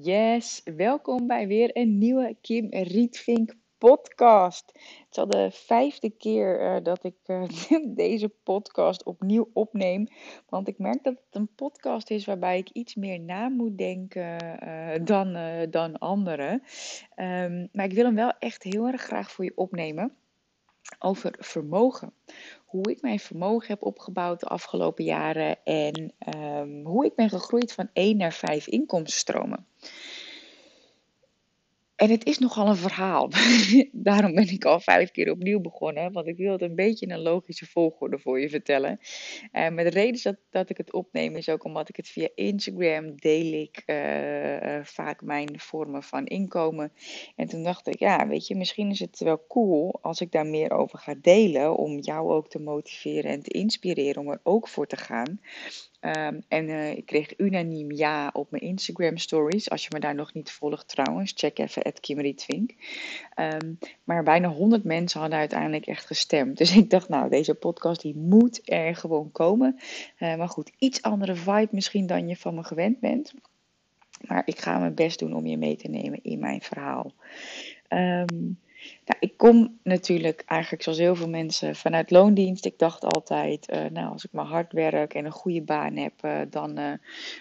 Yes, welkom bij weer een nieuwe Kim Rietvink podcast. Het is al de vijfde keer eh, dat ik eh, deze podcast opnieuw opneem. Want ik merk dat het een podcast is waarbij ik iets meer na moet denken eh, dan, dan anderen. Ehm, maar ik wil hem wel echt heel erg graag voor je opnemen over vermogen. Hoe ik mijn vermogen heb opgebouwd de afgelopen jaren en ehm, hoe ik ben gegroeid van 1 naar 5 inkomstenstromen. En het is nogal een verhaal. Daarom ben ik al vijf keer opnieuw begonnen. Want ik wil het een beetje in een logische volgorde voor je vertellen. Uh, maar de reden dat, dat ik het opneem is ook omdat ik het via Instagram deel ik uh, uh, vaak mijn vormen van inkomen. En toen dacht ik, ja, weet je, misschien is het wel cool als ik daar meer over ga delen. Om jou ook te motiveren en te inspireren om er ook voor te gaan. Um, en uh, ik kreeg unaniem ja op mijn Instagram stories. Als je me daar nog niet volgt trouwens, check even @kimrietvink. Um, maar bijna 100 mensen hadden uiteindelijk echt gestemd. Dus ik dacht, nou, deze podcast die moet er gewoon komen. Uh, maar goed, iets andere vibe misschien dan je van me gewend bent. Maar ik ga mijn best doen om je mee te nemen in mijn verhaal. Um, nou, ik kom natuurlijk eigenlijk zoals heel veel mensen vanuit loondienst. Ik dacht altijd, uh, nou, als ik maar hard werk en een goede baan heb, uh, dan uh,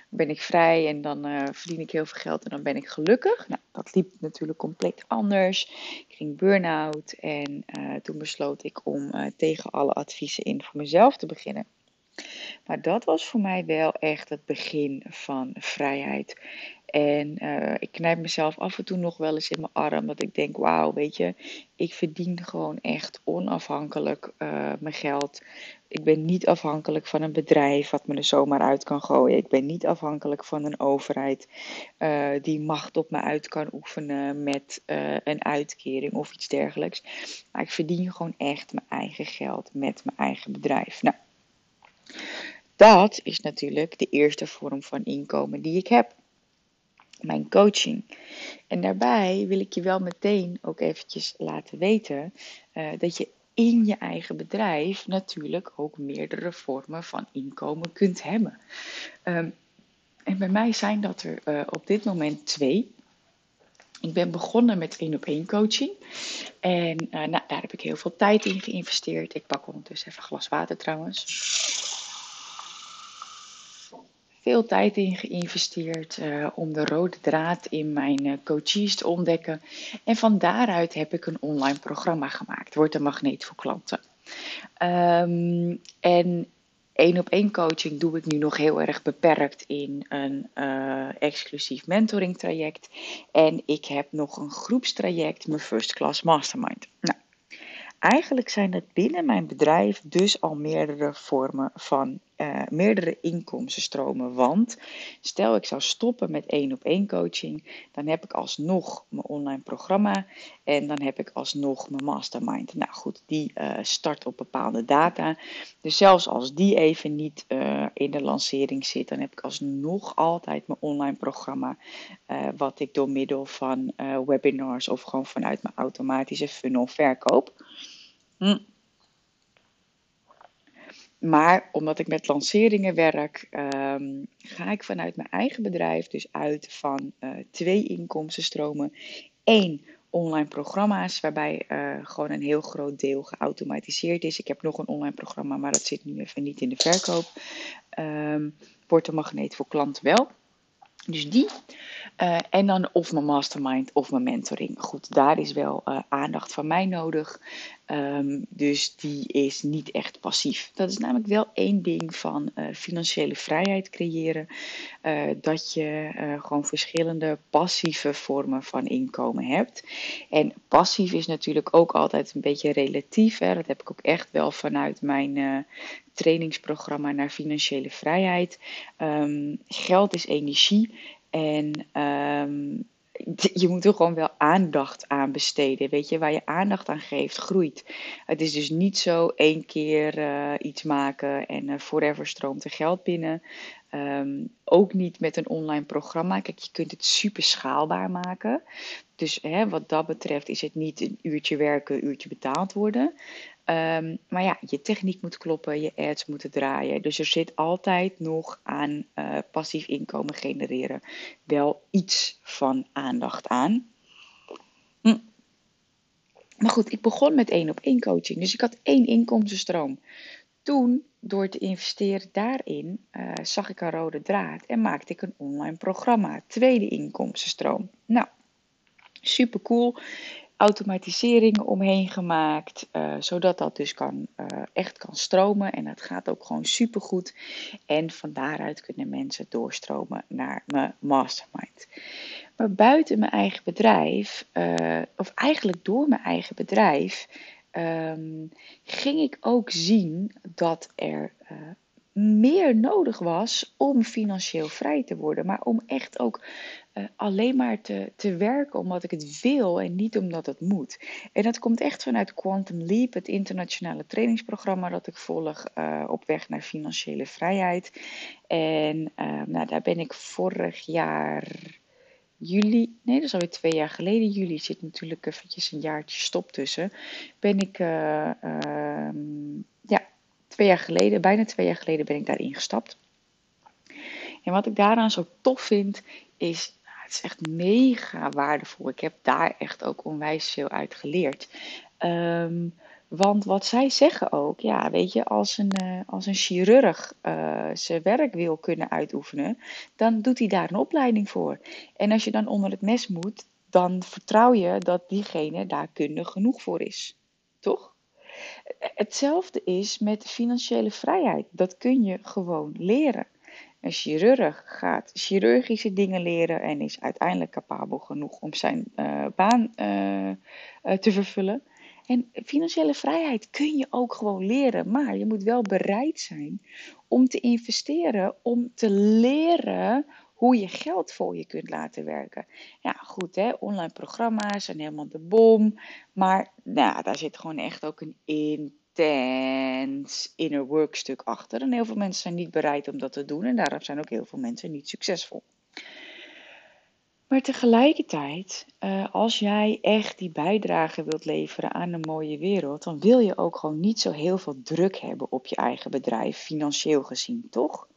ben ik vrij en dan verdien ik heel veel geld en dan ben ik gelukkig. Nou, dat liep natuurlijk compleet anders. Ik ging burn-out en toen besloot ik om tegen alle adviezen in voor mezelf te beginnen. Maar dat was voor mij wel echt het begin van vrijheid. En uh, ik knijp mezelf af en toe nog wel eens in mijn arm. Dat ik denk, wauw, weet je, ik verdien gewoon echt onafhankelijk uh, mijn geld. Ik ben niet afhankelijk van een bedrijf wat me er zomaar uit kan gooien. Ik ben niet afhankelijk van een overheid uh, die macht op me uit kan oefenen met een uitkering of iets dergelijks. Maar ik verdien gewoon echt mijn eigen geld met mijn eigen bedrijf. Nou, dat is natuurlijk de eerste vorm van inkomen die ik heb mijn coaching. En daarbij wil ik je wel meteen ook eventjes laten weten uh, dat je in je eigen bedrijf natuurlijk ook meerdere vormen van inkomen kunt hebben. Um, en bij mij zijn dat er uh, op dit moment twee. Ik ben begonnen met één op één coaching. En uh, nou, daar heb ik heel veel tijd in geïnvesteerd. Ik pak ondertussen even glas water trouwens veel tijd in geïnvesteerd uh, om de rode draad in mijn uh, coaches te ontdekken. En van daaruit heb ik een online programma gemaakt. Wordt een magneet voor klanten. Um, en één op één coaching doe ik nu nog heel erg beperkt in een uh, exclusief mentoring traject. En ik heb nog een groepstraject, mijn First Class Mastermind. Nou, eigenlijk zijn dat binnen mijn bedrijf dus al meerdere vormen van uh, meerdere inkomstenstromen. Want stel ik zou stoppen met één op één coaching, dan heb ik alsnog mijn online programma en dan heb ik alsnog mijn mastermind. Nou goed, die uh, start op bepaalde data. Dus zelfs als die even niet uh, in de lancering zit, dan heb ik alsnog altijd mijn online programma, wat ik door middel van webinars of gewoon vanuit mijn automatische funnel verkoop. Hm. Maar omdat ik met lanceringen werk, um, ga ik vanuit mijn eigen bedrijf dus uit van uh, twee inkomstenstromen. Eén, online programma's, waarbij uh, gewoon een heel groot deel geautomatiseerd is. Ik heb nog een online programma, maar dat zit nu even niet in de verkoop. Um, wordt magneet voor klanten wel. Dus die. Uh, en dan of mijn mastermind of mijn mentoring. Goed, daar is wel aandacht van mij nodig. Um, dus die is niet echt passief. Dat is namelijk wel één ding van uh, financiële vrijheid creëren. dat je gewoon verschillende passieve vormen van inkomen hebt. En passief is natuurlijk ook altijd een beetje relatief. Hè? Dat heb ik ook echt wel vanuit mijn trainingsprogramma naar financiële vrijheid. Um, geld is energie. En um, je moet er gewoon wel aandacht aan besteden. Weet je, waar je aandacht aan geeft, groeit. Het is dus niet zo één keer uh, iets maken en uh, forever stroomt er geld binnen. Um, ook niet met een online programma. Kijk, je kunt het super schaalbaar maken. Dus hè, wat dat betreft is het niet een uurtje werken, een uurtje betaald worden. Um, maar ja, je techniek moet kloppen, je ads moeten draaien. Dus er zit altijd nog aan uh, passief inkomen genereren wel iets van aandacht aan. Hm. Maar goed, ik begon met één op één coaching. Dus ik had één inkomstenstroom. Toen, door te investeren daarin, uh, zag ik een rode draad en maakte ik een online programma. Tweede inkomstenstroom. Nou, super cool automatiseringen omheen gemaakt, uh, zodat dat dus kan, uh, echt kan stromen. En dat gaat ook gewoon supergoed. En van daaruit kunnen mensen doorstromen naar mijn mastermind. Maar buiten mijn eigen bedrijf, uh, of eigenlijk door mijn eigen bedrijf, um, ging ik ook zien dat er meer nodig was om financieel vrij te worden. Maar om echt ook uh, alleen maar te, te werken omdat ik het wil en niet omdat het moet. En dat komt echt vanuit Quantum Leap, het internationale trainingsprogramma dat ik volg uh, op weg naar financiële vrijheid. En uh, nou, daar ben ik vorig jaar juli, nee dat is alweer twee jaar geleden, juli zit natuurlijk eventjes een jaartje stop tussen, ben ik, ehm, ja, twee jaar geleden, bijna twee jaar geleden ben ik daarin gestapt. En wat ik daaraan zo tof vind, is het is echt mega waardevol. Ik heb daar echt ook onwijs veel uit geleerd. Um, want wat zij zeggen ook, ja, weet je, als een, uh, als een chirurg uh, zijn werk wil kunnen uitoefenen, dan doet hij daar een opleiding voor. En als je dan onder het mes moet, dan vertrouw je dat diegene daar kundig genoeg voor is. Toch? Hetzelfde is met financiële vrijheid. Dat kun je gewoon leren. Een chirurg gaat chirurgische dingen leren en is uiteindelijk capabel genoeg om zijn uh, baan uh, uh, te vervullen. En financiële vrijheid kun je ook gewoon leren, maar je moet wel bereid zijn om te investeren, om te leren hoe je geld voor je kunt laten werken. Ja, goed, hè, online programma's zijn helemaal de bom, maar nou, daar zit gewoon echt ook een in intens inner work stuk achter. En heel veel mensen zijn niet bereid om dat te doen. En daarom zijn ook heel veel mensen niet succesvol. Maar tegelijkertijd, uh, als jij echt die bijdrage wilt leveren aan een mooie wereld, dan wil je ook gewoon niet zo heel veel druk hebben op je eigen bedrijf, financieel gezien, toch?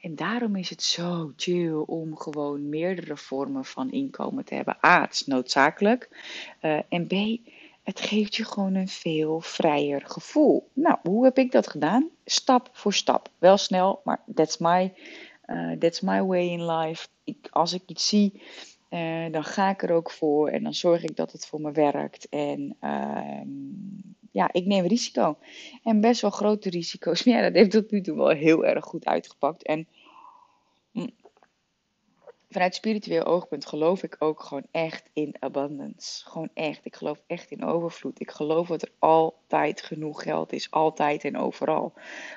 En daarom is het zo chill om gewoon meerdere vormen van inkomen te hebben. A, het is noodzakelijk. Uh, en B, het geeft je gewoon een veel vrijer gevoel. Nou, hoe heb ik dat gedaan? Stap voor stap. Wel snel, maar that's my, uh, that's my way in life. Ik, als ik iets zie, uh, dan ga ik er ook voor en dan zorg ik dat het voor me werkt. En uh, ja, ik neem risico. En best wel grote risico's. Maar ja, dat heeft tot nu toe wel heel erg goed uitgepakt. En mm, vanuit spiritueel oogpunt geloof ik ook gewoon echt in abundance. Gewoon echt. Ik geloof echt in overvloed. Ik geloof dat er altijd genoeg geld is. Altijd en overal.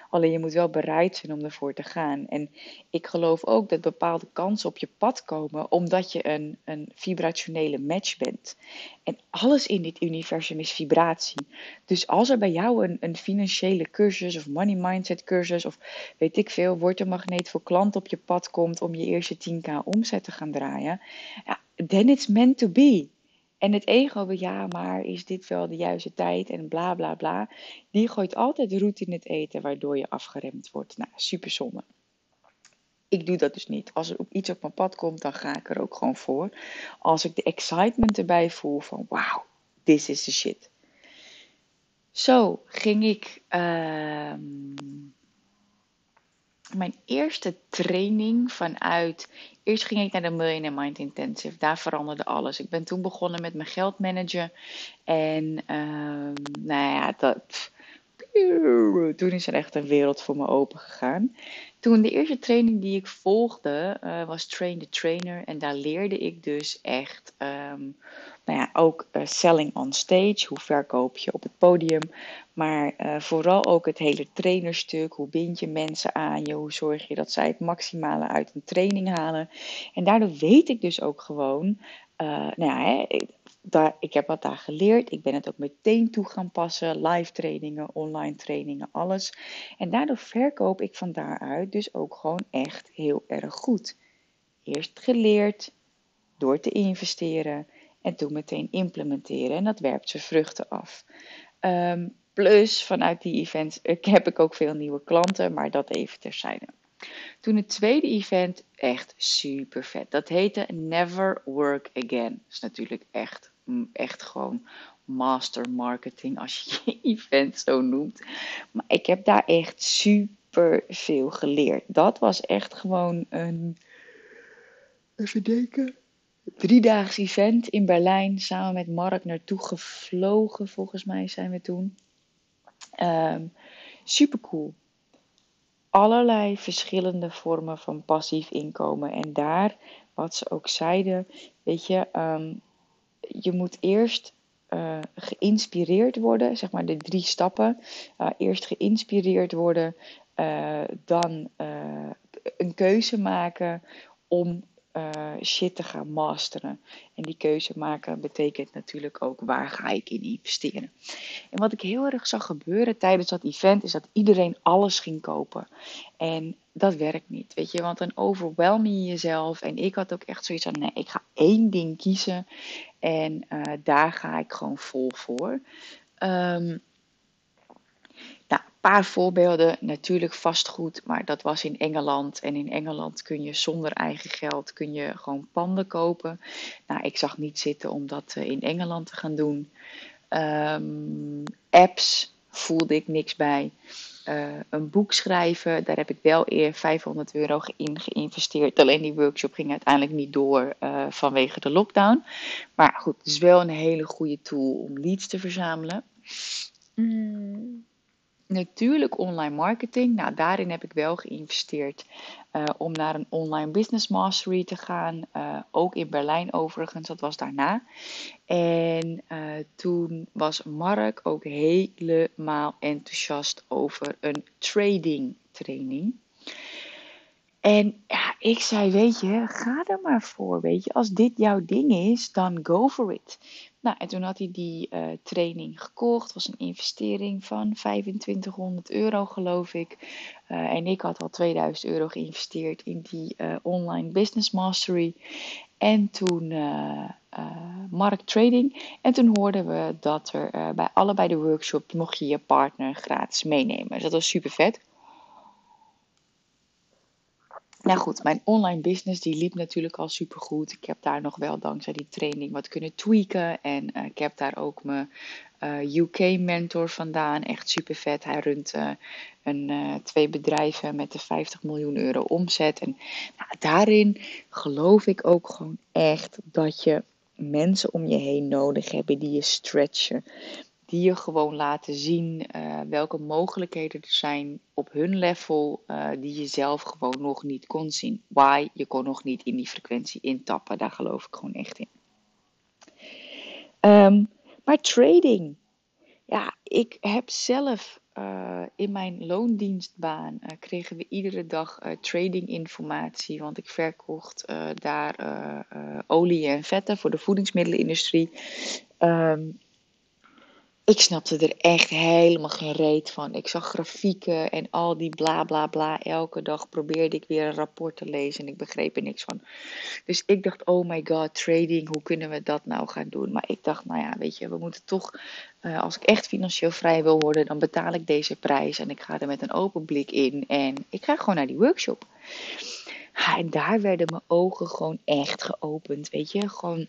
Alleen je moet wel bereid zijn om ervoor te gaan. En ik geloof ook dat bepaalde kansen op je pad komen omdat je een, een vibrationele match bent. En alles in dit universum is vibratie. Dus als er bij jou een, een financiële cursus of money mindset cursus of weet ik veel, wordt een magneet voor klanten op je pad komt om je eerste 10k omzet te gaan draaien, ja, then it's meant to be. En het ego, ja, maar is dit wel de juiste tijd en bla bla bla. Die gooit altijd roet in het eten, waardoor je afgeremd wordt. Nou, super zonde. Ik doe dat dus niet. Als er iets op mijn pad komt, dan ga ik er ook gewoon voor. Als ik de excitement erbij voel van wauw, this is the shit. Zo ging ik. Uh, mijn eerste training vanuit. Eerst ging ik naar de Millionaire Mind Intensive. Daar veranderde alles. Ik ben toen begonnen met mijn geld managen. En ehm, nou ja, dat. Toen is er echt een wereld voor me open gegaan. Toen de eerste training die ik volgde uh, was Train the Trainer. En daar leerde ik dus echt um, nou ja, ook uh, selling on stage. Hoe verkoop je op het podium. Maar uh, vooral ook het hele trainerstuk. Hoe bind je mensen aan je? Hoe zorg je dat zij het maximale uit een training halen? En daardoor weet ik dus ook gewoon. nou ja, ik heb wat daar geleerd. Ik ben het ook meteen toe gaan passen. Live trainingen, online trainingen, alles. En daardoor verkoop ik van daaruit dus ook gewoon echt heel erg goed. Eerst geleerd door te investeren en toen meteen implementeren. En dat werpt zijn vruchten af. Um, plus vanuit die events heb ik ook veel nieuwe klanten, maar dat even terzijde. Toen het tweede event echt super vet. Dat heette Never Work Again. Dat is natuurlijk echt echt gewoon master marketing als je je event zo noemt. Maar ik heb daar echt super veel geleerd. Dat was echt gewoon een. Even denken. Driedaags event in Berlijn. Samen met Mark naartoe gevlogen, volgens mij zijn we toen. Um, super cool. Allerlei verschillende vormen van passief inkomen. En daar, wat ze ook zeiden, weet je, um, je moet eerst uh, geïnspireerd worden, zeg maar de drie stappen. Uh, eerst geïnspireerd worden, uh, dan een keuze maken om shit te gaan masteren. En die keuze maken betekent natuurlijk ook waar ga ik in investeren. En wat ik heel erg zag gebeuren tijdens dat event is dat iedereen alles ging kopen. En dat werkt niet, weet je, want dan overwelm je jezelf. En ik had ook echt zoiets van, nee, ik ga één ding kiezen en uh, daar ga ik gewoon vol voor. Een paar voorbeelden. Natuurlijk vastgoed, maar dat was in Engeland. En in Engeland kun je zonder eigen geld kun je gewoon panden kopen. Nou, ik zag niet zitten om dat uh, in Engeland te gaan doen. Um, apps voelde ik niks bij. Uh, een boek schrijven, daar heb ik wel eer 500 euro in geïnvesteerd. Alleen die workshop ging uiteindelijk niet door uh, vanwege de lockdown. Maar goed, het is wel een hele goede tool om leads te verzamelen. Mm. Natuurlijk online marketing. Nou, daarin heb ik wel geïnvesteerd uh, om naar een online business mastery te gaan. Uh, ook in Berlijn overigens, dat was daarna. En uh, toen was Mark ook helemaal enthousiast over een trading training. En ja, ik zei, weet je, ga er maar voor, weet je. Als dit jouw ding is, dan go for it. Nou, en toen had hij die uh, training gekocht. was een investering van 2500 euro, geloof ik. Uh, en ik had al 2000 euro geïnvesteerd in die uh, online business mastery. En toen Mark Trading. En toen hoorden we dat er bij allebei de workshops mocht je je partner gratis meenemen. Dus dat was super vet. Nou goed, mijn online business die liep natuurlijk al super goed. Ik heb daar nog wel dankzij die training wat kunnen tweaken. En uh, ik heb daar ook mijn eh, UK mentor vandaan. Echt super vet. Hij runt uh, een, twee bedrijven met de 50 miljoen euro omzet. En nou, daarin geloof ik ook gewoon echt dat je mensen om je heen nodig hebt die je stretchen die je gewoon laten zien uh, welke mogelijkheden er zijn op hun level uh, die je zelf gewoon nog niet kon zien. Why? Je kon nog niet in die frequentie intappen. Daar geloof ik gewoon echt in. Um, maar trading. Ja, ik heb zelf uh, in mijn loondienstbaan kregen we iedere dag trading informatie. Want ik verkocht daar olie en vetten voor de voedingsmiddelenindustrie. Um, ik snapte er echt helemaal geen reet van. Ik zag grafieken en al die bla bla bla. Elke dag probeerde ik weer een rapport te lezen en ik begreep er niks van. Dus ik dacht, oh my god, trading, hoe kunnen we dat nou gaan doen? Maar ik dacht, nou ja, weet je, we moeten toch, uh, als ik echt financieel vrij wil worden, dan betaal ik deze prijs en ik ga er met een open blik in en ik ga gewoon naar die workshop. En daar werden mijn ogen gewoon echt geopend, weet je, gewoon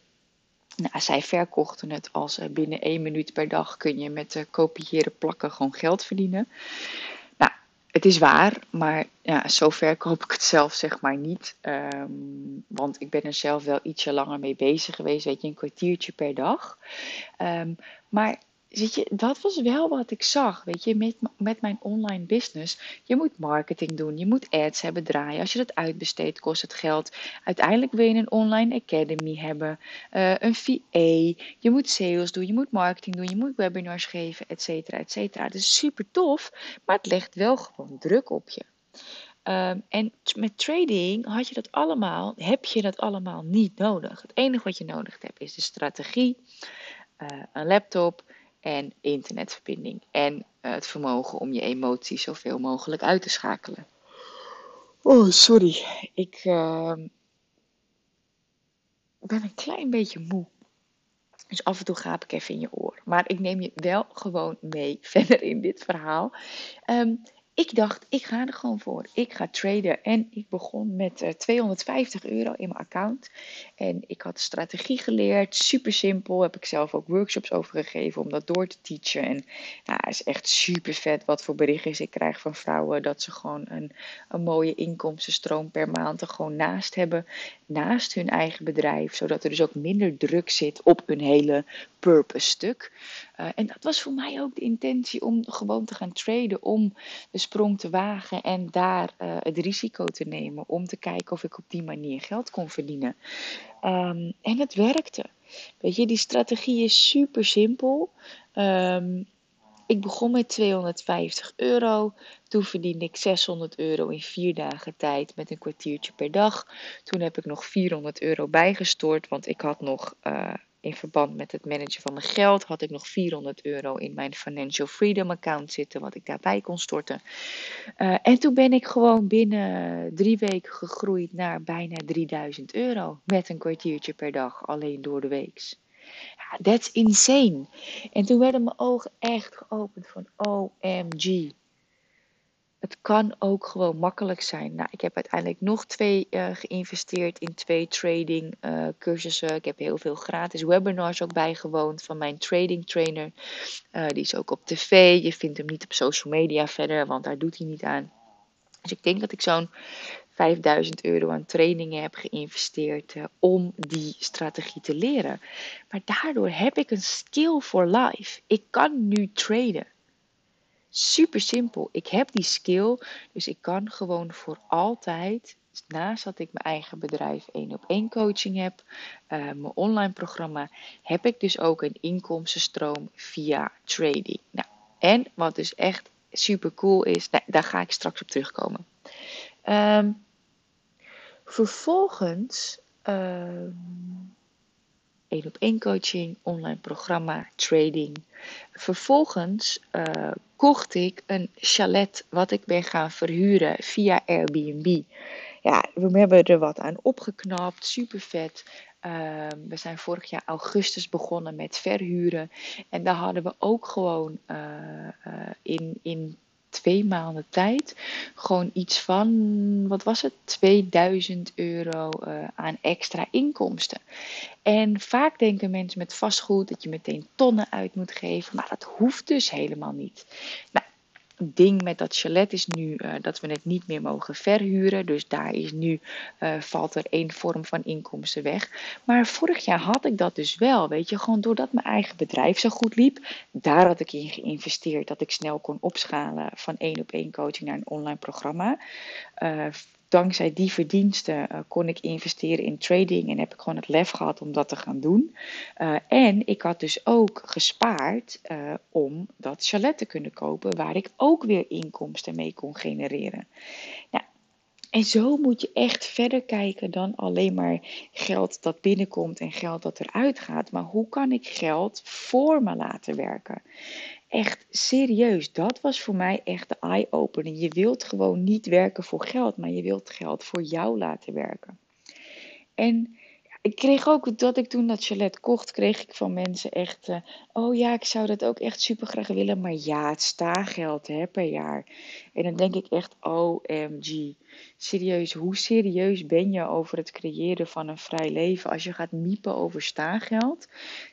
nou, zij verkochten het als uh, binnen één minuut per dag kun je met uh, kopiëren plakken gewoon geld verdienen. Nou, het is waar, maar ja, zover ik het zelf zeg maar niet. Ehm, want ik ben er zelf wel ietsje langer mee bezig geweest, weet je, een kwartiertje per dag. Um, maar Weet je, dat was wel wat ik zag, weet je, met, met mijn online business. Je moet marketing doen, je moet ads hebben draaien. Als je dat uitbesteedt, kost het geld. Uiteindelijk wil je een online academy hebben, uh, een VA. Je moet sales doen, je moet marketing doen, je moet webinars geven, et cetera, et cetera. Het is super tof, maar het legt wel gewoon druk op je. Um, en met trading had je dat allemaal, heb je dat allemaal niet nodig. Het enige wat je nodig hebt is de strategie, uh, een laptop en internetverbinding. En eh, het vermogen om je emoties zoveel mogelijk uit te schakelen. Oh, sorry. Ik uh, ben een klein beetje moe. Dus af en toe gaap ik even in je oor. Maar ik neem je wel gewoon mee verder in dit verhaal. Um, ik dacht, ik ga er gewoon voor. Ik ga traden. En ik begon met uh, eh, 250 euro in mijn account. En ik had strategie geleerd. Super simpel. Heb ik zelf ook workshops over gegeven om dat door te teachen. En nou, is echt super vet wat voor berichten ik krijg van vrouwen. Dat ze gewoon een, een mooie inkomstenstroom per maand er gewoon naast hebben. Naast hun eigen bedrijf. Zodat er dus ook minder druk zit op hun hele purpose stuk. Uh, en dat was voor mij ook de intentie om gewoon te gaan traden. Om de sprong te wagen en daar uh, het risico te nemen. Om te kijken of ik op die manier geld kon verdienen. Um, en het werkte. Weet je, die strategie is super simpel. Um, ik begon met 250 euro. Toen verdiende ik 600 euro in vier dagen tijd met een kwartiertje per dag. Toen heb ik nog 400 euro bijgestort, want ik had nog uh, in verband met het managen van mijn geld had ik nog 400 euro in mijn Financial Freedom account zitten, wat ik daarbij kon storten. Uh, en toen ben ik gewoon binnen drie weken gegroeid naar bijna 3000 euro met een kwartiertje per dag, alleen door de week. Ja, that's insane. En toen werden mijn ogen echt geopend van OMG het kan ook gewoon makkelijk zijn. Nou, ik heb uiteindelijk nog twee uh, geïnvesteerd in twee trading uh, cursussen. Ik heb heel veel gratis webinars ook bijgewoond van mijn trading trainer. Uh, die is ook op tv. Je vindt hem niet op social media verder, want daar doet hij niet aan. Dus ik denk dat ik zo'n 5000 euro aan trainingen heb geïnvesteerd om die strategie te leren. Maar daardoor heb ik een skill for life. Ik kan nu traden. Super simpel. Ik heb die skill, dus ik kan gewoon voor altijd, naast dat ik mijn eigen bedrijf één op één coaching heb, uh, mijn online programma, heb ik dus ook een inkomstenstroom via trading. Nou, en wat dus echt super cool is, nou, daar ga ik straks op terugkomen. Um, vervolgens. Um, één op één coaching, online programma, trading. Vervolgens uh, kocht ik een chalet wat ik ben gaan verhuren via Airbnb. Ja, we hebben er wat aan opgeknapt, super vet. Uh, we zijn vorig jaar augustus begonnen met verhuren. En daar hadden we ook gewoon uh, in, in twee maanden tijd gewoon iets van, wat was het, 2000 euro uh, aan extra inkomsten. En vaak denken mensen met vastgoed dat je meteen tonnen uit moet geven, maar dat hoeft dus helemaal niet. Ding met dat chalet is nu uh, dat we het niet meer mogen verhuren. Dus daar is nu, uh, valt er één vorm van inkomsten weg. Maar vorig jaar had ik dat dus wel, weet je. Gewoon doordat mijn eigen bedrijf zo goed liep. Daar had ik in geïnvesteerd dat ik snel kon opschalen van één op één coaching naar een online programma. Uh, dankzij die verdiensten uh, kon ik investeren in trading en heb ik gewoon het lef gehad om dat te gaan doen. Uh, en ik had dus ook gespaard uh, om dat chalet te kunnen kopen, waar ik ook weer inkomsten mee kon genereren. Nou, en zo moet je echt verder kijken dan alleen maar geld dat binnenkomt en geld dat eruit gaat. Maar hoe kan ik geld voor me laten werken? Echt serieus, dat was voor mij echt de eye-opener. Je wilt gewoon niet werken voor geld, maar je wilt geld voor jou laten werken. En ik kreeg ook, dat ik toen dat chalet kocht, kreeg ik van mensen echt, uh, oh ja, ik zou dat ook echt super graag willen, maar ja, het staageld hè, per jaar. En dan denk ik echt, OMG, serieus, hoe serieus ben je over het creëren van een vrij leven als je gaat miepen over staageld?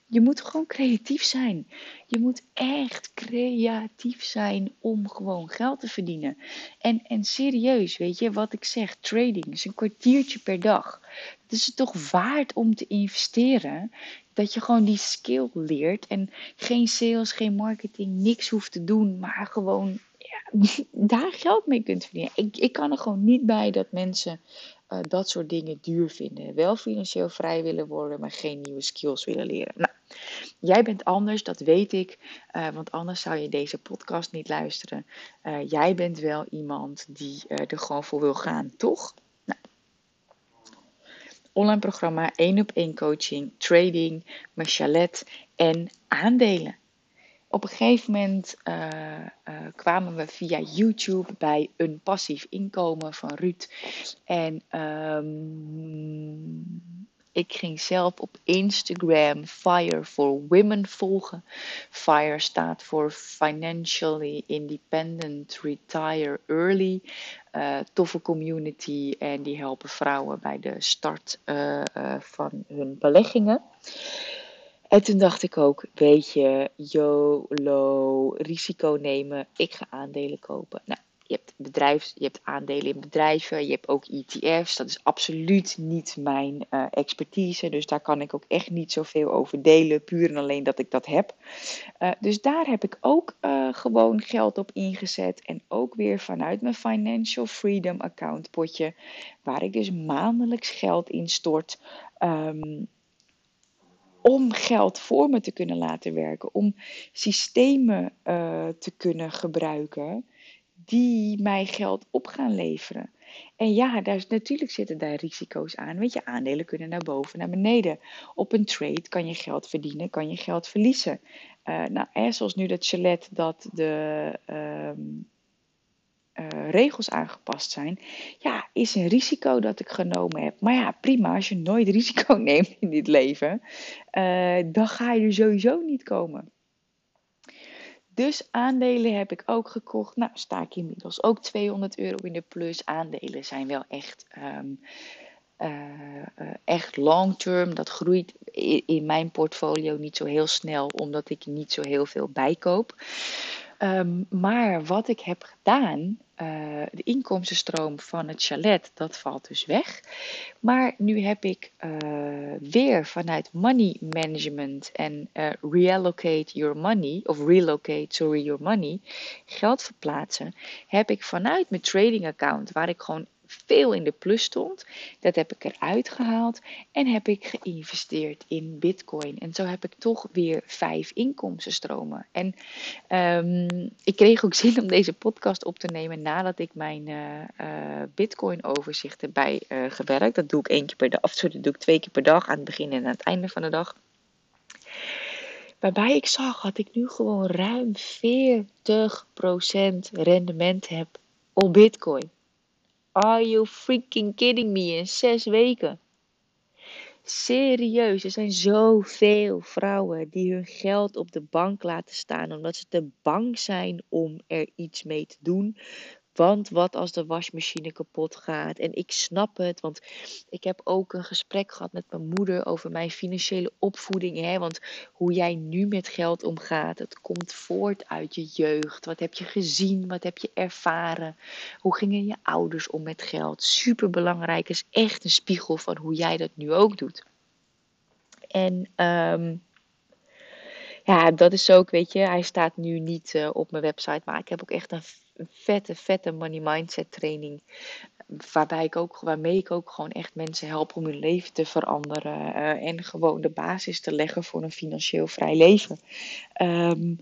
Je moet gewoon creatief zijn. Je moet echt creatief zijn om gewoon geld te verdienen. En, en serieus, weet je, wat ik zeg, trading is een kwartiertje per dag. Het is het toch waard om te investeren. Dat je gewoon die skill leert. En geen sales, geen marketing, niks hoeft te doen. Maar gewoon ja, daar geld mee kunt verdienen. Ik, ik kan er gewoon niet bij dat mensen uh, dat soort dingen duur vinden. Wel financieel vrij willen worden, maar geen nieuwe skills willen leren. Nou, jij bent anders, dat weet ik, uh, want anders zou je deze podcast niet luisteren. Uh, jij bent wel iemand die er gewoon voor wil gaan, toch? Nou, online programma, één op één coaching, trading, mijn chalet en aandelen op een gegeven moment kwamen we via YouTube bij een passief inkomen van Ruud. En um, ik ging zelf op Instagram Fire for Women volgen. FIRE staat voor Financially Independent Retire Early. Uh, toffe community en die helpen vrouwen bij de start van hun beleggingen. En toen dacht ik ook, weet je, YOLO, risico nemen, ik ga aandelen kopen. Nou, je hebt, bedrijfs, je hebt aandelen in bedrijven, je hebt ook ETF's. Dat is absoluut niet mijn uh, expertise, dus daar kan ik ook echt niet zoveel over delen, puur en alleen dat ik dat heb. Uh, dus daar heb ik ook uh, gewoon geld op ingezet en ook weer vanuit mijn Financial Freedom account potje, waar ik dus maandelijks geld in stort. Um, om geld voor me te kunnen laten werken, om systemen te kunnen gebruiken die mij geld op gaan leveren. En ja, daar, natuurlijk zitten daar risico's aan. Weet je, aandelen kunnen naar boven, naar beneden. Op een trade kan je geld verdienen, kan je geld verliezen. Uh, nou, zoals nu dat chalet dat de uh, uh, regels aangepast zijn, ja, is een risico dat ik genomen heb. Maar ja, prima, als je nooit risico neemt in dit leven, dan ga je er sowieso niet komen. Dus aandelen heb ik ook gekocht. Nou, sta ik inmiddels ook 200 euro in de plus. Aandelen zijn wel echt, um, echt long term. Dat groeit in mijn portfolio niet zo heel snel, omdat ik niet zo heel veel bijkoop. Um, maar wat ik heb gedaan, uh, de inkomstenstroom van het chalet, dat valt dus weg. Maar nu heb ik uh, weer vanuit money management en uh, reallocate your money, of relocate, sorry, your money, geld verplaatsen, heb ik vanuit mijn trading account, waar ik gewoon veel in de plus stond. Dat heb ik eruit gehaald en heb ik geïnvesteerd in Bitcoin. En zo heb ik toch weer vijf inkomstenstromen. En um, ik kreeg ook zin om deze podcast op te nemen nadat ik mijn uh, uh, Bitcoin-overzicht heb bijgewerkt. Uh, dat doe ik keer per dag, of dat doe ik twee keer per dag aan het begin en aan het einde van de dag. Waarbij ik zag dat ik nu gewoon ruim 40% rendement heb op Bitcoin. Are you freaking kidding me? In zes weken. Serieus, er zijn zoveel vrouwen die hun geld op de bank laten staan omdat ze te bang zijn om er iets mee te doen. Want wat als de wasmachine kapot gaat? En ik snap het, want ik heb ook een gesprek gehad met mijn moeder over mijn financiële opvoeding. Hè? Want hoe jij nu met geld omgaat, het komt voort uit je jeugd. Wat heb je gezien? Wat heb je ervaren? Hoe gingen je ouders om met geld? Super belangrijk, is echt een spiegel van hoe jij dat nu ook doet. En um, ja, dat is ook, weet je, hij staat nu niet uh, op mijn website, maar ik heb ook echt een vette, vette money mindset training. Waarbij ik ook, waarmee ik ook gewoon echt mensen help om hun leven te veranderen. Uh, en gewoon de basis te leggen voor een financieel vrij leven. Um,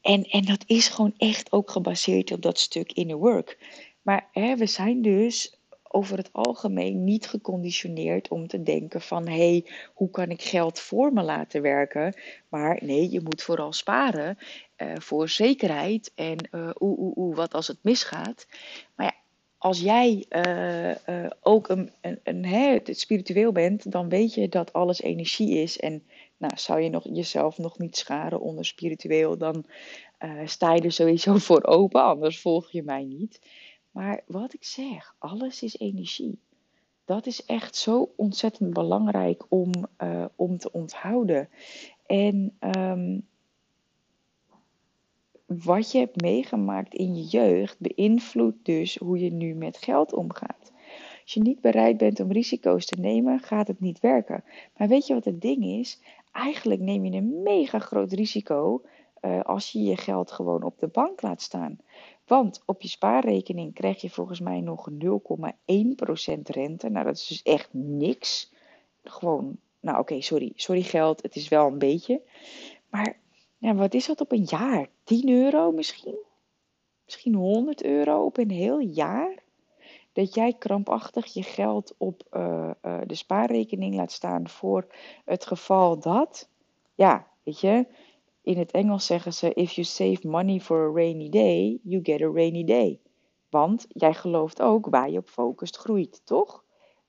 en, en dat is gewoon echt ook gebaseerd op dat stuk inner work. Maar hè, we zijn dus over het algemeen niet geconditioneerd om te denken van hé, hey, hoe kan ik geld voor me laten werken? Maar nee, je moet vooral sparen uh, voor zekerheid en uh, oeh, oeh, wat als het misgaat. Maar ja, als jij uh, ook een, een, een hè, spiritueel bent, dan weet je dat alles energie is. En nou, zou je nog, jezelf nog niet scharen onder spiritueel, dan sta je er sowieso voor open, anders volg je mij niet. Maar wat ik zeg, alles is energie. Dat is echt zo ontzettend belangrijk om, uh, om te onthouden. En ehm, wat je hebt meegemaakt in je jeugd beïnvloedt dus hoe je nu met geld omgaat. Als je niet bereid bent om risico's te nemen, gaat het niet werken. Maar weet je wat het ding is? Eigenlijk neem je een mega groot risico uh, als je je geld gewoon op de bank laat staan. Want op je spaarrekening krijg je volgens mij nog 0,1% rente. Nou, dat is dus echt niks. Gewoon, nou oké, sorry. Sorry geld, het is wel een beetje. Maar ja, wat is dat op een jaar? 10 euro misschien? Misschien 100 euro op een heel jaar? Dat jij krampachtig je geld op uh, uh, de spaarrekening laat staan voor het geval dat. Ja, weet je, in het Engels zeggen ze: If you save money for a rainy day, you get a rainy day. Want jij gelooft ook waar je op focust groeit, toch?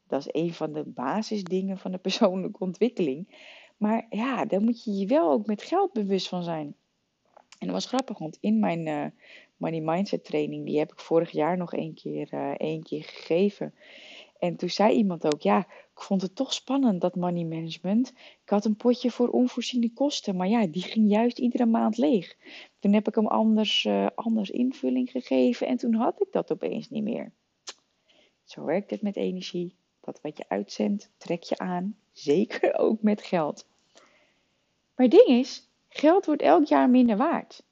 Dat is een van de basisdingen van de persoonlijke ontwikkeling. Maar ja, daar moet je je wel ook met geld bewust van zijn. En dat was grappig, want in mijn uh, Money Mindset training, die heb ik vorig jaar nog één keer, uh, één keer gegeven. En toen zei iemand ook, ja, ik vond het toch spannend, dat money management. Ik had een potje voor onvoorziene kosten, maar ja, die ging juist iedere maand leeg. Toen heb ik hem anders, uh, anders invulling gegeven en toen had ik dat opeens niet meer. Zo werkt het met energie. Dat wat je uitzendt, trek je aan. Zeker ook met geld. Maar het ding is, geld wordt elk jaar minder waard.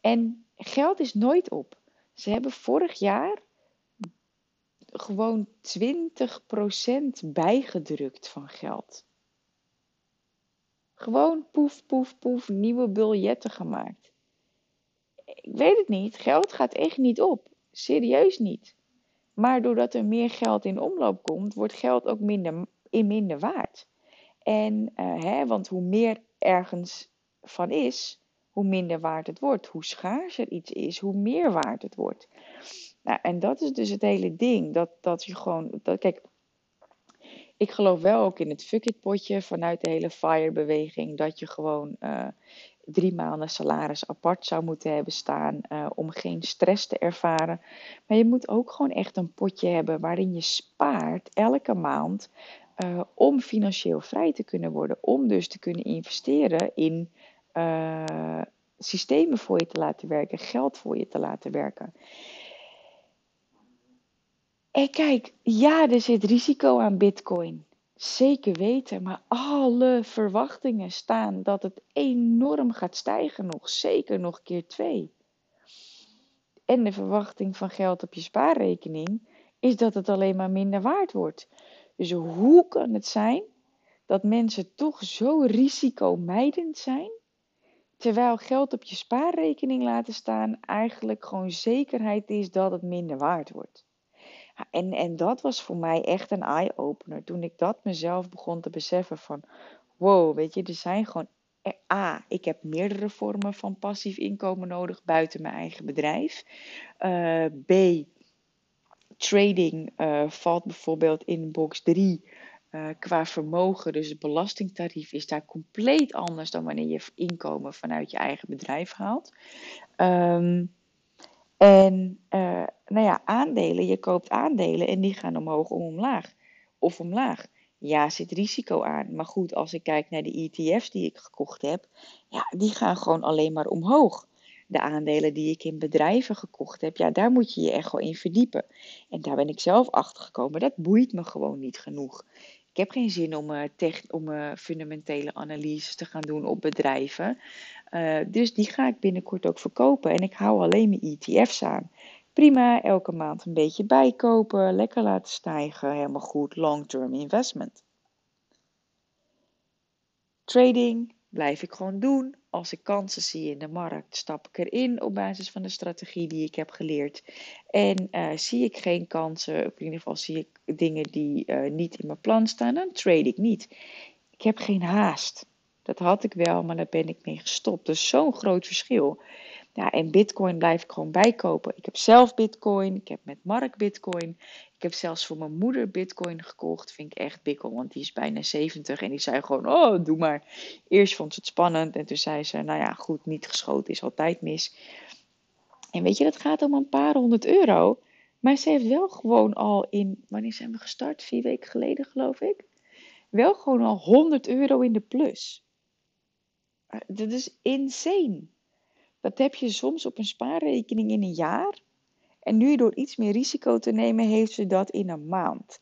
En geld is nooit op. Ze hebben vorig jaar gewoon 20% bijgedrukt van geld. Gewoon poef, poef, poef, nieuwe biljetten gemaakt. Ik weet het niet, geld gaat echt niet op. Serieus niet. Maar doordat er meer geld in omloop komt, wordt geld ook minder, in minder waard. En, uh, hè, want hoe meer ergens van is, hoe minder waard het wordt. Hoe schaarser iets is, hoe meer waard het wordt. Nou, en dat is dus het hele ding. Dat, dat je gewoon. Dat, kijk, ik geloof wel ook in het fuck it potje vanuit de hele FIRE-beweging. Dat je gewoon uh, drie maanden salaris apart zou moeten hebben staan. Uh, om geen stress te ervaren. Maar je moet ook gewoon echt een potje hebben waarin je spaart elke maand. Uh, om financieel vrij te kunnen worden. Om dus te kunnen investeren in systemen voor je te laten werken. Geld voor je te laten werken. En kijk, ja, er zit risico aan Bitcoin. Zeker weten, maar alle verwachtingen staan dat het enorm gaat stijgen nog. Zeker nog keer twee. En de verwachting van geld op je spaarrekening is dat het alleen maar minder waard wordt. Dus hoe kan het zijn dat mensen toch zo risicomijdend zijn, terwijl geld op je spaarrekening laten staan eigenlijk gewoon zekerheid is dat het minder waard wordt? En, en dat was voor mij echt een eye-opener. Toen ik dat mezelf begon te beseffen van... Wow, weet je, er zijn gewoon... A, ik heb meerdere vormen van passief inkomen nodig buiten mijn eigen bedrijf. Uh, B, trading uh, valt bijvoorbeeld in box 3 uh, eh, qua vermogen. Dus het belastingtarief is daar compleet anders dan wanneer je inkomen vanuit je eigen bedrijf haalt. Um, en uh, nou ja, aandelen, je koopt aandelen en die gaan omhoog of omlaag. Of omlaag. Ja, zit risico aan. Maar goed, als ik kijk naar de ETF's die ik gekocht heb, ja, die gaan gewoon alleen maar omhoog. De aandelen die ik in bedrijven gekocht heb, ja, daar moet je je echt wel in verdiepen. En daar ben ik zelf achter gekomen. Dat boeit me gewoon niet genoeg. Ik heb geen zin om, uh, om uh, fundamentele analyses te gaan doen op bedrijven. Uh, dus die ga ik binnenkort ook verkopen. En ik hou alleen mijn ETF's aan. Prima, elke maand een beetje bijkopen, lekker laten stijgen, helemaal goed, long-term investment. Trading blijf ik gewoon doen. Als ik kansen zie in de markt, stap ik erin op basis van de strategie die ik heb geleerd. En uh, zie ik geen kansen, of in ieder geval zie ik dingen die uh, niet in mijn plan staan, dan trade ik niet. Ik heb geen haast. Dat had ik wel, maar daar ben ik mee gestopt. Dus zo'n groot verschil. Ja, en Bitcoin blijf ik gewoon bijkopen. Ik heb zelf Bitcoin, ik heb met Mark Bitcoin. Ik heb zelfs voor mijn moeder Bitcoin gekocht. Vind ik echt bikkel, want die is bijna 70. En die zei gewoon: Oh, doe maar. Eerst vond ze het spannend. En toen zei ze: Nou ja, goed, niet geschoten is altijd mis. En weet je, dat gaat om een paar honderd euro. Maar ze heeft wel gewoon al in. Wanneer zijn we gestart? Vier weken geleden, geloof ik. Wel gewoon al 100 euro in de plus. Uh, dat is insane. Dat heb je soms op een spaarrekening in een jaar. En nu door iets meer risico te nemen, heeft ze dat in een maand.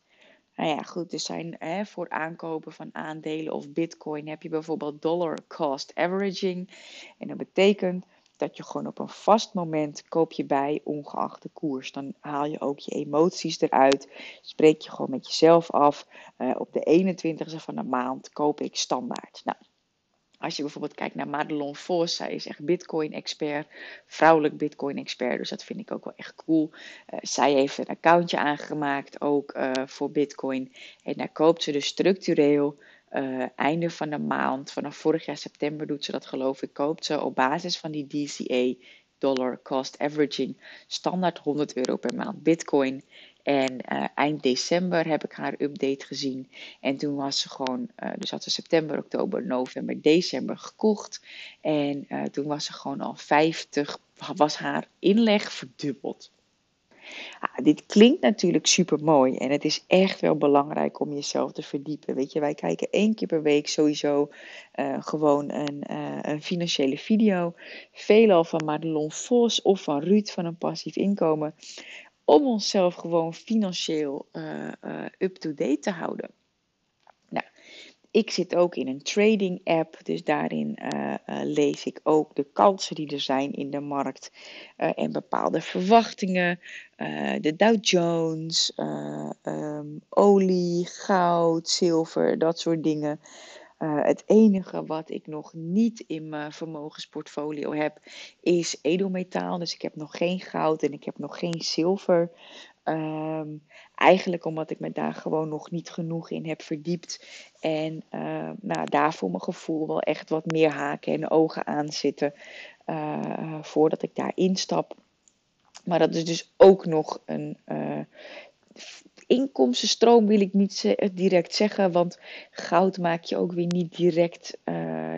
Nou ja, goed, er zijn hè, voor aankopen van aandelen of bitcoin heb je bijvoorbeeld dollar cost averaging. En dat betekent dat je gewoon op een vast moment koop je bij, ongeacht de koers. Dan haal je ook je emoties eruit. Spreek je gewoon met jezelf af. Uh, op de 21ste van de maand koop ik standaard. Nou, als je bijvoorbeeld kijkt naar Madelon Vos, zij is echt Bitcoin-expert, vrouwelijk Bitcoin-expert, dus dat vind ik ook wel echt cool. Uh, zij heeft een accountje aangemaakt ook uh, voor Bitcoin en daar koopt ze dus structureel uh, einde van de maand, vanaf vorig jaar september doet ze dat geloof ik, koopt ze op basis van die DCA dollar cost averaging standaard 100 euro per maand Bitcoin. En uh, eind december heb ik haar update gezien. En toen was ze gewoon, uh, dus had ze september, oktober, november, december gekocht. En uh, toen was ze gewoon al 50, was haar inleg verdubbeld. Ah, dit klinkt natuurlijk super mooi en het is echt wel belangrijk om jezelf te verdiepen. Weet je, wij kijken één keer per week sowieso gewoon een, een, financiële video. Veelal van Madelon Vos of van Ruud van een passief inkomen. Om onszelf gewoon financieel uh, up-to-date te houden ik zit ook in een trading app, dus daarin uh, lees ik ook de kansen die er zijn in de markt en bepaalde verwachtingen. de Dow Jones, um, olie, goud, zilver, dat soort dingen. Het enige wat ik nog niet in mijn vermogensportfolio heb, is edelmetaal. Dus ik heb nog geen goud en ik heb nog geen zilver. Um, eigenlijk omdat ik me daar gewoon nog niet genoeg in heb verdiept. En uh, nou, daar voor mijn gevoel wel echt wat meer haken en ogen aan zitten. Uh, voordat ik daar instap. Maar dat is dus ook nog een inkomstenstroom, wil ik niet direct zeggen. Want goud maak je ook weer niet direct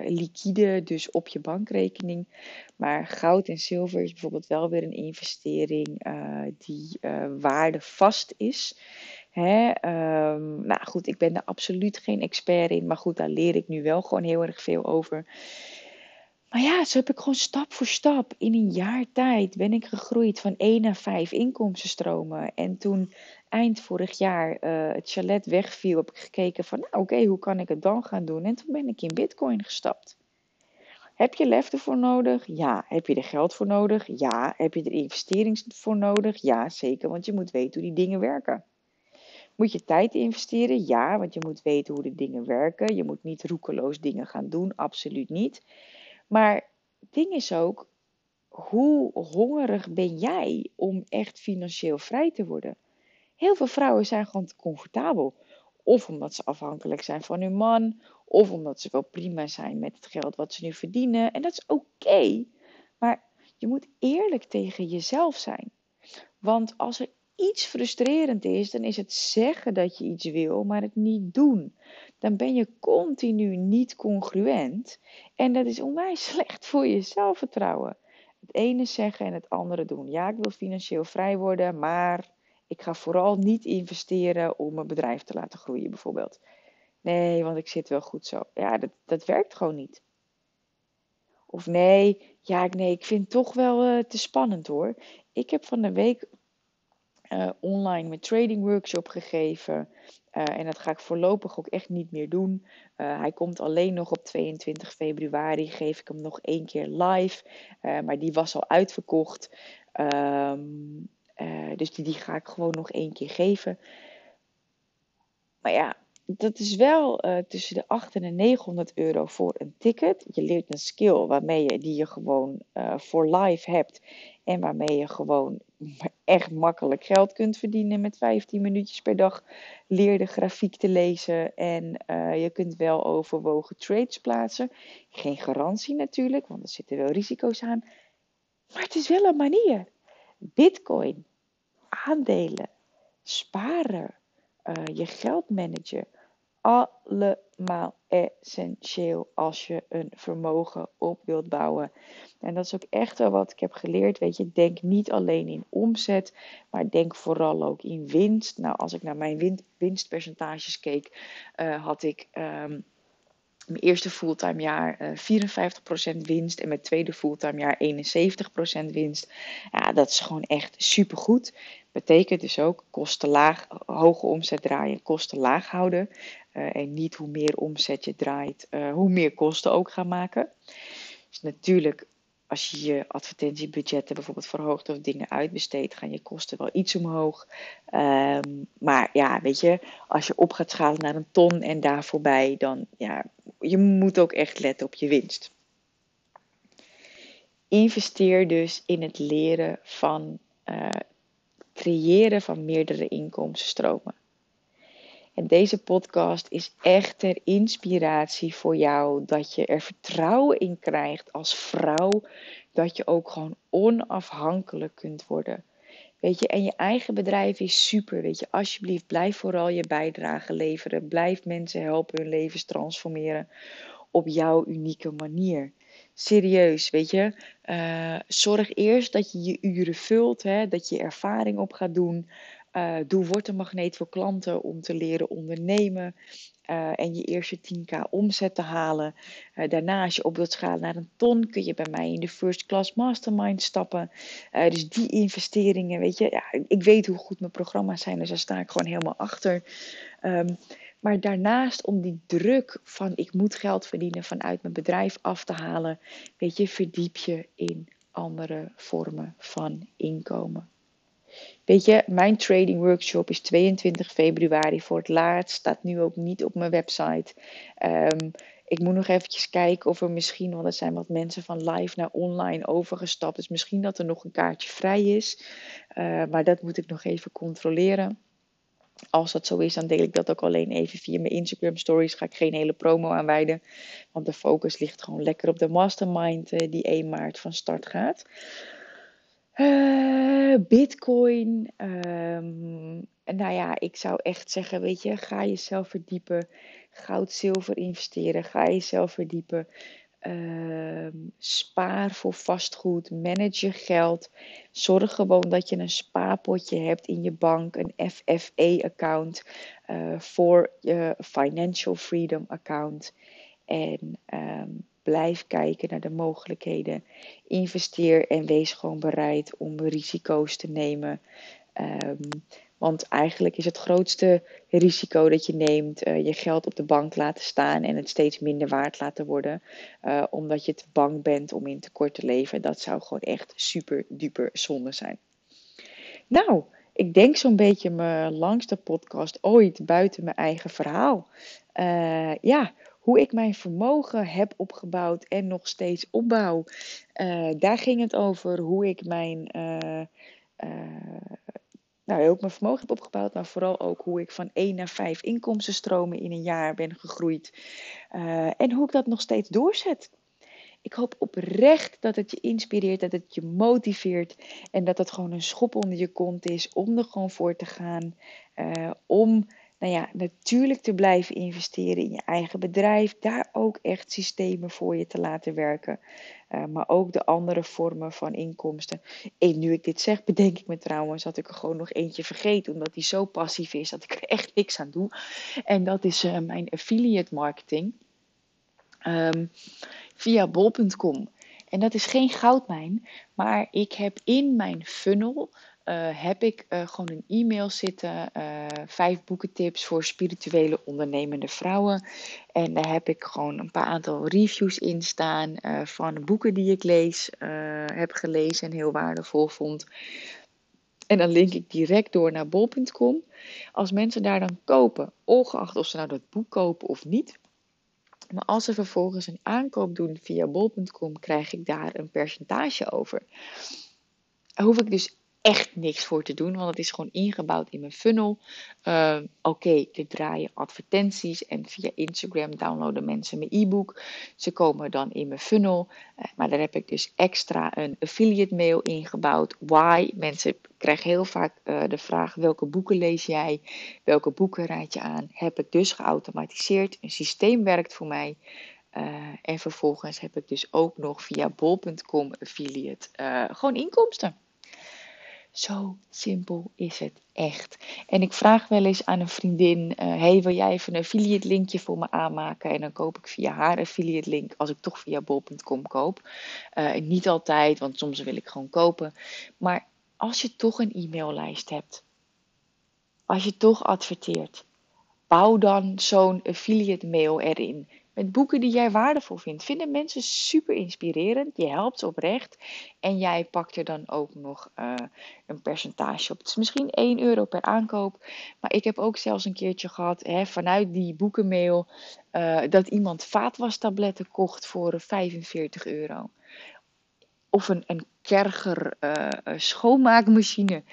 liquide, dus op je bankrekening. Maar goud en zilver is bijvoorbeeld wel weer een investering uh, die uh, waardevast is. Hè? Um, nou goed, ik ben er absoluut geen expert in, maar goed, daar leer ik nu wel gewoon heel erg veel over. Maar ja, zo heb ik gewoon stap voor stap in een jaar tijd ben ik gegroeid van 1 naar 5 inkomstenstromen. En toen eind vorig jaar uh, het chalet wegviel, heb ik gekeken van nou, oké, hoe kan ik het dan gaan doen? En toen ben ik in bitcoin gestapt. Heb je lef ervoor nodig? Ja. Heb je er geld voor nodig? Ja. Heb je er investeringen voor nodig? Ja, zeker, want je moet weten hoe die dingen werken. Moet je tijd investeren? Ja, want je moet weten hoe de dingen werken. Je moet niet roekeloos dingen gaan doen, absoluut niet. Maar het ding is ook, hoe hongerig ben jij om echt financieel vrij te worden? Heel veel vrouwen zijn gewoon comfortabel. Of omdat ze afhankelijk zijn van hun man, of omdat ze wel prima zijn met het geld wat ze nu verdienen. En dat is oké. Maar je moet eerlijk tegen jezelf zijn. Want als er iets frustrerend is, dan is het zeggen dat je iets wil, maar het niet doen. Dan ben je continu niet congruent. En dat is onwijs slecht voor je zelfvertrouwen. Het ene zeggen en het andere doen. Ja, ik wil financieel vrij worden, maar ik ga vooral niet investeren om mijn bedrijf te laten groeien, bijvoorbeeld. Nee, want ik zit wel goed zo. Ja, dat, dat werkt gewoon niet. Of nee, ja, nee, ik vind het toch wel uh, te spannend hoor. Ik heb van de week uh, online mijn trading workshop gegeven. Uh, en dat ga ik voorlopig ook echt niet meer doen. hij komt alleen nog op 22 februari. Geef ik hem nog één keer live. maar die was al uitverkocht. Um, dus die, die ga ik gewoon nog één keer geven. Maar ja, dat is wel uh, tussen de 800 en 900 euro voor een ticket. Je leert een skill waarmee je, die je gewoon uh, voor live hebt. En waarmee je gewoon echt makkelijk geld kunt verdienen met 15 minuutjes per dag. Leer de grafiek te lezen en je kunt wel overwogen trades plaatsen. Geen garantie natuurlijk, want er zitten wel risico's aan. Maar het is wel een manier. Bitcoin, aandelen, sparen, je geld managen allemaal essentieel als je een vermogen op wilt bouwen. En dat is ook echt wel wat ik heb geleerd. Weet je, denk niet alleen in omzet, maar denk vooral ook in winst. Nou, als ik naar mijn winstpercentages keek, uh, had ik. Um, Mijn eerste fulltime jaar uh, 54% winst en mijn tweede fulltime jaar 71% winst. Ja, dat is gewoon echt supergoed. Betekent dus ook kosten laag, hoge omzet draaien, kosten laag houden. Uh, en niet hoe meer omzet je draait, uh, hoe meer kosten ook gaan maken. Dus natuurlijk als je je advertentiebudgetten bijvoorbeeld verhoogt of dingen uitbesteedt, gaan je kosten wel iets omhoog. Um, maar ja, weet je, als je op gaat schalen naar een ton en daar voorbij, dan ja, je moet ook echt letten op je winst. Investeer dus in het leren van uh, creëren van meerdere inkomstenstromen. En deze podcast is echt ter inspiratie voor jou dat je er vertrouwen in krijgt als vrouw dat je ook gewoon onafhankelijk kunt worden. Weet je, en je eigen bedrijf is super. Weet je, alsjeblieft, blijf vooral je bijdrage leveren. Blijf mensen helpen hun levens transformeren op jouw unieke manier. Serieus, weet je. Uh, zorg eerst dat je je uren vult, hè, dat je ervaring op gaat doen. Uh, doe Word een magneet voor klanten om te leren ondernemen. Uh, en je eerste 10k omzet te halen. Uh, daarna, als je op wilt schalen naar een ton, kun je bij mij in de First Class Mastermind stappen. Dus die investeringen, weet je, ja, ik weet hoe goed mijn programma's zijn, dus daar sta ik gewoon helemaal achter. Um, maar daarnaast om die druk van ik moet geld verdienen vanuit mijn bedrijf af te halen, weet je, verdiep je in andere vormen van inkomen. Weet je, mijn trading workshop is 22 februari voor het laatst. Staat nu ook niet op mijn website. Um, ik moet nog eventjes kijken of er misschien, want er zijn wat mensen van live naar online overgestapt. Dus misschien dat er nog een kaartje vrij is. Uh, maar dat moet ik nog even controleren. Als dat zo is, dan deel ik dat ook alleen even via mijn Instagram stories. Ga ik geen hele promo aanwijden. Want de focus ligt gewoon lekker op de mastermind uh, die 1 maart van start gaat. Uh, Bitcoin. Um, nou ja, ik zou echt zeggen, weet je, ga jezelf verdiepen. Goud, zilver investeren. Ga jezelf verdiepen. Uh, spaar voor vastgoed. Manage je geld. Zorg gewoon dat je een spaarpotje hebt in je bank. Een FFA-account. Eh, voor je Financial Freedom account. En um, Blijf kijken naar de mogelijkheden. Investeer en wees gewoon bereid om risico's te nemen. Um, want eigenlijk is het grootste risico dat je neemt uh, je geld op de bank laten staan en het steeds minder waard laten worden. Uh, omdat je te bang bent om in tekort te leven. Dat zou gewoon echt super duper zonde zijn. Nou, ik denk zo'n beetje mijn langste podcast ooit buiten mijn eigen verhaal. Uh, ja, hoe ik mijn vermogen heb opgebouwd en nog steeds opbouw. Uh, daar ging het over hoe ik mijn, uh, nou, ik mijn vermogen heb opgebouwd, maar vooral ook hoe ik van 1 naar 5 inkomstenstromen in een jaar ben gegroeid. en hoe ik dat nog steeds doorzet. Ik hoop oprecht dat het je inspireert, dat het je motiveert en dat het gewoon een schop onder je kont is om er gewoon voor te gaan. om nou ja, natuurlijk te blijven investeren in je eigen bedrijf. Daar ook echt systemen voor je te laten werken. Uh, maar ook de andere vormen van inkomsten. En nu ik dit zeg, bedenk ik me trouwens dat ik er gewoon nog eentje vergeet. Omdat die zo passief is dat ik er echt niks aan doe. En dat is uh, mijn affiliate marketing. Um, via bol.com. En dat is geen goudmijn, maar ik heb in mijn funnel uh, heb ik uh, gewoon een e-mail zitten. Uh, vijf boekentips voor spirituele ondernemende vrouwen. En daar heb ik gewoon een paar aantal reviews in staan van boeken die ik lees, heb gelezen en heel waardevol vond. En dan link ik direct door naar bol.com. Als mensen daar dan kopen, ongeacht of ze nou dat boek kopen of niet. Maar als ze vervolgens een aankoop doen via bol.com, krijg ik daar een percentage over. hoef ik dus echt niks voor te doen, want het is gewoon ingebouwd in mijn funnel. Uh, Oké, okay, er draaien advertenties en via Instagram downloaden mensen mijn e-book. Ze komen dan in mijn funnel, uh, maar daar heb ik dus extra een affiliate mail ingebouwd. Why? Mensen krijgen heel vaak uh, de vraag: welke boeken lees jij? Welke boeken raad je aan? Heb ik dus geautomatiseerd. Een systeem werkt voor mij. Uh, en vervolgens heb ik dus ook nog via bol.com affiliate gewoon inkomsten. Zo simpel is het echt. En ik vraag wel eens aan een vriendin: uh, hey, wil jij even een affiliate linkje voor me aanmaken? En dan koop ik via haar affiliate link als ik toch via bol.com koop. Uh, niet altijd, want soms wil ik gewoon kopen. Maar als je toch een e-maillijst hebt, als je toch adverteert, bouw dan zo'n affiliate mail erin met boeken die jij waardevol vindt. Vinden mensen super inspirerend. Je helpt oprecht. En jij pakt er dan ook nog uh, een percentage op. Het is misschien 1 euro per aankoop. Maar ik heb ook zelfs een keertje gehad hè, vanuit die boekenmail. Uh, dat iemand vaatwastabletten kocht voor 45 euro. Of een, een kerger uh, schoonmaakmachine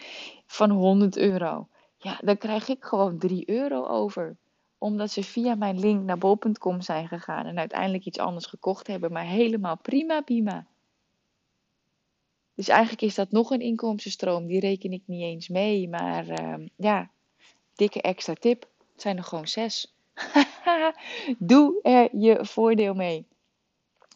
van 100 euro. Ja, dan krijg ik gewoon 3 euro over omdat ze via mijn link naar bol.com zijn gegaan en uiteindelijk iets anders gekocht hebben. Maar helemaal prima, prima. Dus eigenlijk is dat nog een inkomstenstroom. Die reken ik niet eens mee. Maar uh, ja, dikke extra tip. Het zijn er gewoon zes. Doe er je voordeel mee.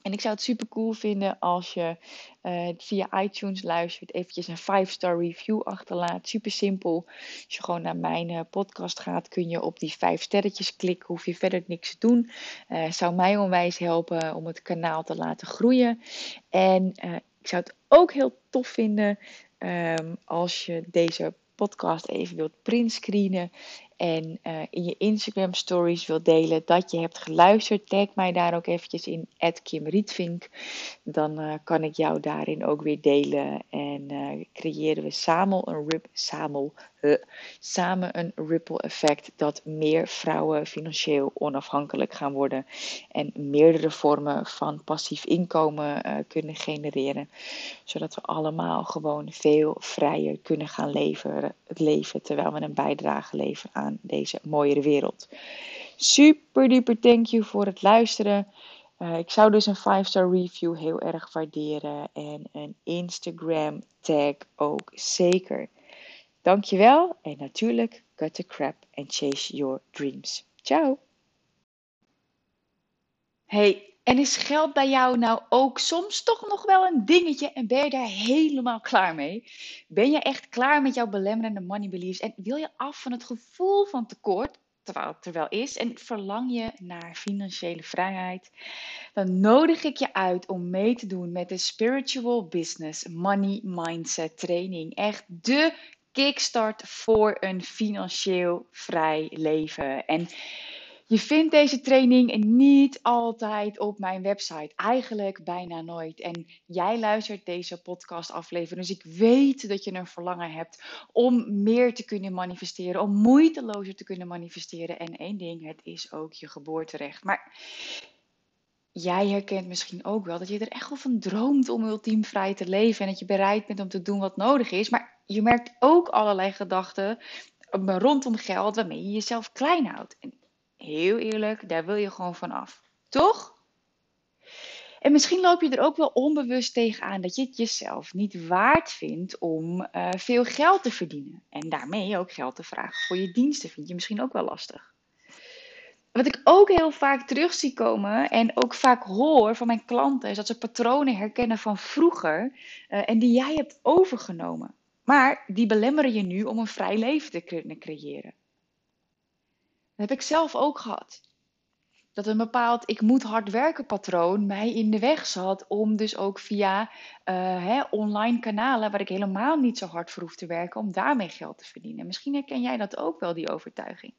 En ik zou het super cool vinden als je uh, via iTunes luistert, eventjes een 5-star review achterlaat. Super simpel. Als je gewoon naar mijn uh, podcast gaat, kun je op die 5 sterretjes klikken. Hoef je verder niks te doen. Uh, zou mij onwijs helpen om het kanaal te laten groeien. En ik zou het ook heel tof vinden um, als je deze podcast even wilt printscreenen en uh, in je Instagram stories wil delen dat je hebt geluisterd, tag mij daar ook eventjes in, Kim Rietvink. Dan uh, kan ik jou daarin ook weer delen en uh, creëren we samen een, rip, samen, samen een ripple effect dat meer vrouwen financieel onafhankelijk gaan worden en meerdere vormen van passief inkomen kunnen genereren, zodat we allemaal gewoon veel vrijer kunnen gaan leven, leven terwijl we een bijdrage leveren aan deze mooiere wereld. Super duper thank you voor het luisteren. Uh, ik zou dus een 5-star review heel erg waarderen. En een Instagram tag ook zeker. Dankjewel. En natuurlijk, cut the crap and chase your dreams. Ciao. Hey, en is geld bij jou nou ook soms toch nog wel een dingetje en ben je daar helemaal klaar mee? Ben je echt klaar met jouw belemmerende money beliefs en wil je af van het gevoel van tekort, terwijl het er wel is, en verlang je naar financiële vrijheid? Dan nodig ik je uit om mee te doen met de Spiritual Business Money Mindset Training. Echt de kickstart voor een financieel vrij leven. En je vindt deze training niet altijd op mijn website. Eigenlijk bijna nooit. En jij luistert deze podcast aflevering. Dus ik weet dat je een verlangen hebt om meer te kunnen manifesteren. Om moeitelozer te kunnen manifesteren. En één ding, het is ook je geboorterecht. Maar jij herkent misschien ook wel dat je er echt wel van droomt om ultiem vrij te leven. En dat je bereid bent om te doen wat nodig is. Maar je merkt ook allerlei gedachten rondom geld waarmee je jezelf klein houdt. En heel eerlijk, daar wil je gewoon van af. Toch? En misschien loop je er ook wel onbewust tegenaan dat je het jezelf niet waard vindt om uh, veel geld te verdienen. En daarmee ook geld te vragen voor je diensten. Vind je misschien ook wel lastig. Wat ik ook heel vaak terug zie komen en ook vaak hoor van mijn klanten, is dat ze patronen herkennen van vroeger uh, en die jij hebt overgenomen. Maar die belemmeren je nu om een vrij leven te kunnen creëren. Heb ik zelf ook gehad. Dat een bepaald ik moet hard werken patroon mij in de weg zat om dus ook via uh, hè, online kanalen waar ik helemaal niet zo hard voor hoef te werken, om daarmee geld te verdienen. Misschien herken jij dat ook wel, die overtuiging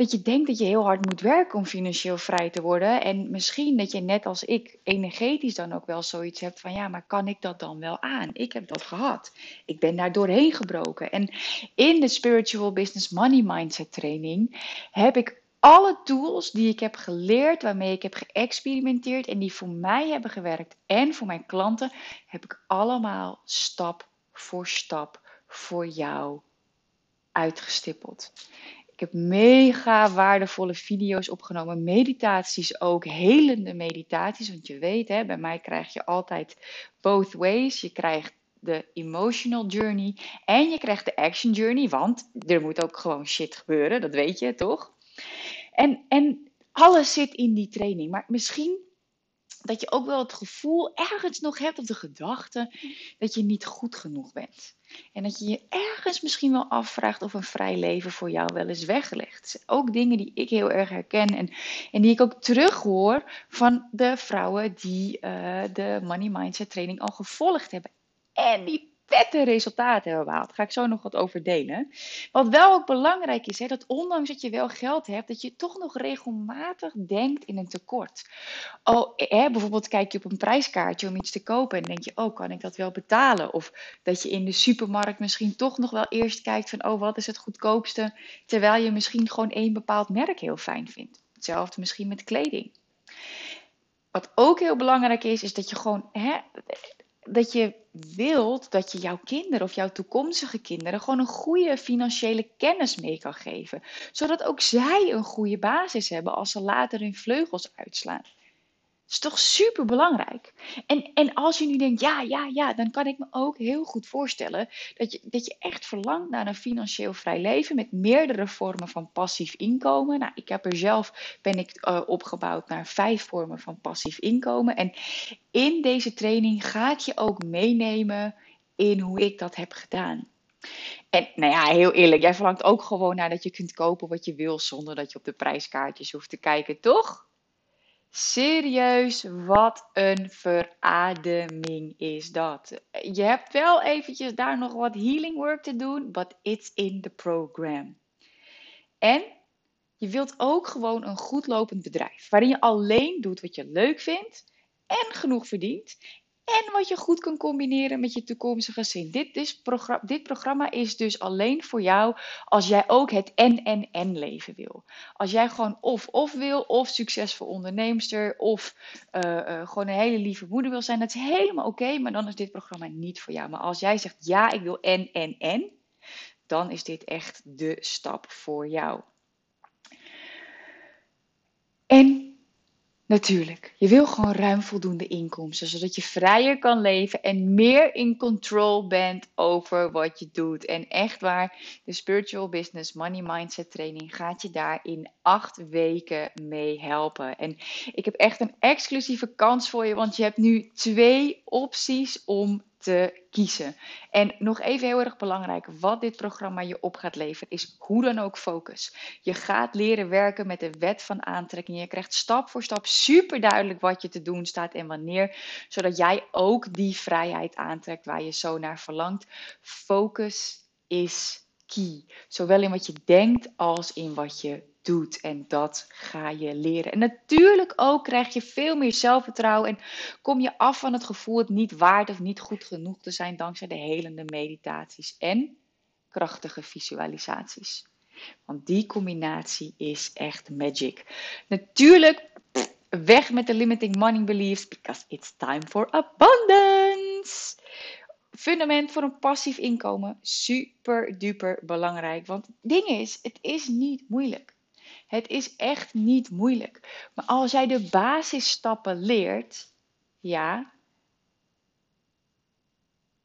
dat je denkt dat je heel hard moet werken om financieel vrij te worden. En misschien dat je net als ik energetisch dan ook wel zoiets hebt van ja, maar kan ik dat dan wel aan? Ik heb dat gehad. Ik ben daar doorheen gebroken. En in de Spiritual Business Money Mindset training heb ik alle tools die ik heb geleerd, waarmee ik heb geëxperimenteerd en die voor mij hebben gewerkt en voor mijn klanten, heb ik allemaal stap voor stap voor jou uitgestippeld. Ik heb mega waardevolle video's opgenomen, meditaties ook, helende meditaties. Want je weet, hè, bij mij krijg je altijd both ways. Je krijgt de emotional journey en je krijgt de action journey, want er moet ook gewoon shit gebeuren, dat weet je toch? En, en alles zit in die training, maar misschien dat je ook wel het gevoel ergens nog hebt of de gedachte dat je niet goed genoeg bent. En dat je je ergens misschien wel afvraagt of een vrij leven voor jou wel is weggelegd. Ook dingen die ik heel erg herken en, en die ik ook terughoor van de vrouwen die uh, de Money Mindset training al gevolgd hebben. En die vette resultaten hebben behaald. Ga ik zo nog wat over delen. Wat wel ook belangrijk is, hè, dat ondanks dat je wel geld hebt, dat je toch nog regelmatig denkt in een tekort. Oh, hè, bijvoorbeeld kijk je op een prijskaartje om iets te kopen en denk je, oh, kan ik dat wel betalen? Of dat je in de supermarkt misschien toch nog wel eerst kijkt van, oh, wat is het goedkoopste? Terwijl je misschien gewoon één bepaald merk heel fijn vindt. Hetzelfde misschien met kleding. Wat ook heel belangrijk is, is dat je gewoon hè, dat je wilt dat je jouw kinderen of jouw toekomstige kinderen gewoon een goede financiële kennis mee kan geven. Zodat ook zij een goede basis hebben als ze later hun vleugels uitslaan is toch super belangrijk. En, en als je nu denkt, ja, ja, ja, dan kan ik me ook heel goed voorstellen dat je, dat je echt verlangt naar een financieel vrij leven met meerdere vormen van passief inkomen. Nou, ik heb er zelf, ben ik uh, opgebouwd naar vijf vormen van passief inkomen. En in deze training ga ik je ook meenemen in hoe ik dat heb gedaan. En nou ja, heel eerlijk, jij verlangt ook gewoon naar dat je kunt kopen wat je wil zonder dat je op de prijskaartjes hoeft te kijken, toch? Serieus, wat een verademing is dat. Je hebt wel eventjes daar nog wat healing work te doen, but it's in the program. En je wilt ook gewoon een goed lopend bedrijf, waarin je alleen doet wat je leuk vindt en genoeg verdient en wat je goed kan combineren met je toekomstige zin. Dit, dit programma is dus alleen voor jou als jij ook het en-en-en leven wil. Als jij gewoon of-of wil, of succesvol onderneemster, of uh, uh, gewoon een hele lieve moeder wil zijn. Dat is helemaal oké, maar dan is dit programma niet voor jou. Maar als jij zegt ja, ik wil en-en-en, dan is dit echt de stap voor jou. En Natuurlijk, je wil gewoon ruim voldoende inkomsten, zodat je vrijer kan leven en meer in control bent over wat je doet. En echt waar, de Spiritual Business Money Mindset Training gaat je daar in acht weken mee helpen. En ik heb echt een exclusieve kans voor je, want je hebt nu twee opties om te kiezen. En nog even heel erg belangrijk, wat dit programma je op gaat leveren, is hoe dan ook focus. Je gaat leren werken met de wet van aantrekking. Je krijgt stap voor stap super duidelijk wat je te doen staat en wanneer, zodat jij ook die vrijheid aantrekt waar je zo naar verlangt. Focus is key. Zowel in wat je denkt als in wat je doet. En dat ga je leren. En natuurlijk ook krijg je veel meer zelfvertrouwen. En kom je af van het gevoel het niet waard of niet goed genoeg te zijn. Dankzij de helende meditaties en krachtige visualisaties. Want die combinatie is echt magic. Natuurlijk, weg met de limiting money beliefs. Because it's time for abundance fundament voor een passief inkomen super duper belangrijk. Want het ding is, het is niet moeilijk. Het is echt niet moeilijk. Maar als jij de basisstappen leert, ja,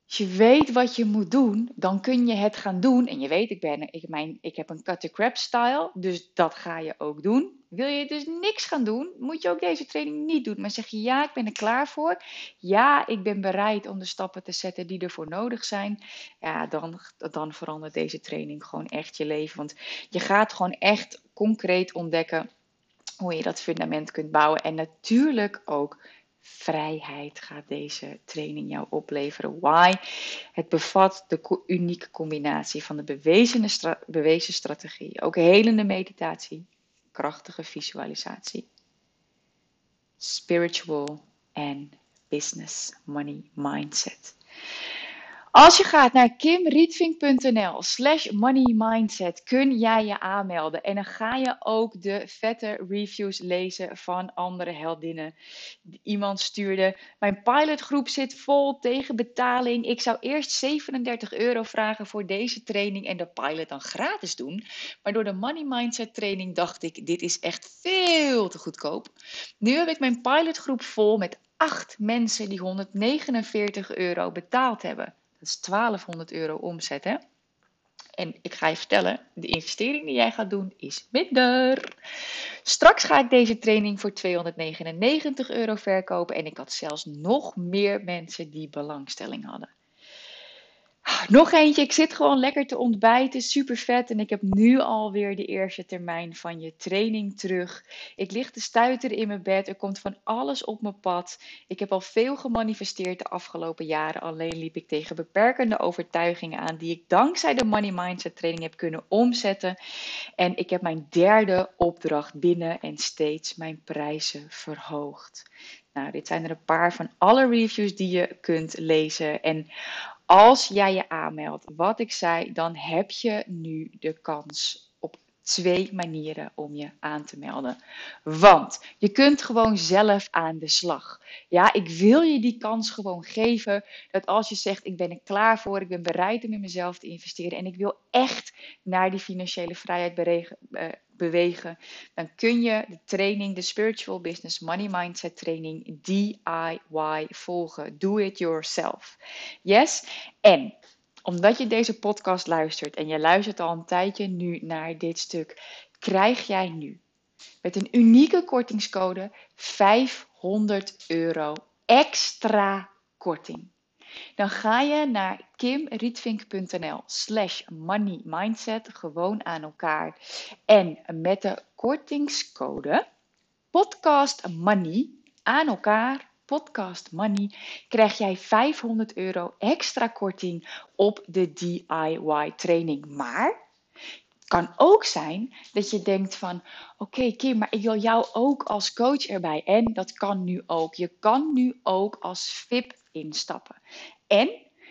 als je weet wat je moet doen, dan kun je het gaan doen. En je weet, ik, ben, ik, mijn, ik heb een cut crap style, dus dat ga je ook doen. Wil je dus niks gaan doen, moet je ook deze training niet doen. Maar zeg je ja, ik ben er klaar voor. Ja, ik ben bereid om de stappen te zetten die ervoor nodig zijn. Ja, dan, dan verandert deze training gewoon echt je leven. Want je gaat gewoon echt concreet ontdekken hoe je dat fundament kunt bouwen. En natuurlijk ook vrijheid gaat deze training jou opleveren. Why? Het bevat de unieke combinatie van de bewezen, stra bewezen strategie, ook helende meditatie, krachtige visualisatie, spiritual en business money mindset. Als je gaat naar kimrietvink.nl slash moneymindset kun jij je aanmelden. En dan ga je ook de vette reviews lezen van andere heldinnen. Iemand stuurde, mijn pilotgroep zit vol tegen betaling. Ik zou eerst 37 euro vragen voor deze training en de pilot dan gratis doen. Maar door de Money Mindset training dacht ik, dit is echt veel te goedkoop. Nu heb ik mijn pilotgroep vol met acht mensen die 149 euro betaald hebben is 1200 euro omzet. Hè? En ik ga je vertellen, de investering die jij gaat doen is minder. Straks ga ik deze training voor 299 euro verkopen. En ik had zelfs nog meer mensen die belangstelling hadden. Nog eentje. Ik zit gewoon lekker te ontbijten. Super vet. En ik heb nu alweer de eerste termijn van je training terug. Ik lig te stuiteren in mijn bed. Er komt van alles op mijn pad. Ik heb al veel gemanifesteerd de afgelopen jaren. Alleen liep ik tegen beperkende overtuigingen aan. Die ik dankzij de Money Mindset training heb kunnen omzetten. En ik heb mijn derde opdracht binnen en steeds mijn prijzen verhoogd. Nou, dit zijn er een paar van alle reviews die je kunt lezen. En als jij je aanmeldt, wat ik zei, dan heb je nu de kans op twee manieren om je aan te melden. Want je kunt gewoon zelf aan de slag. Ja, ik wil je die kans gewoon geven. Dat als je zegt, ik ben er klaar voor, ik ben bereid om in mezelf te investeren en ik wil echt naar die financiële vrijheid uh, bewegen, dan kun je de training, de Spiritual Business Money Mindset training DIY volgen. Do it yourself. Yes? En omdat je deze podcast luistert en je luistert al een tijdje nu naar dit stuk, krijg jij nu met een unieke kortingscode 500 euro extra korting. Dan ga je naar kimrietvink.nl slash moneymindset, gewoon aan elkaar. En met de kortingscode podcast money aan elkaar, podcast money, krijg jij 500 euro extra korting op de DIY training. Maar het kan ook zijn dat je denkt van, oké Kim, maar ik wil jou ook als coach erbij. En dat kan nu ook. Je kan nu ook als VIP instappen. En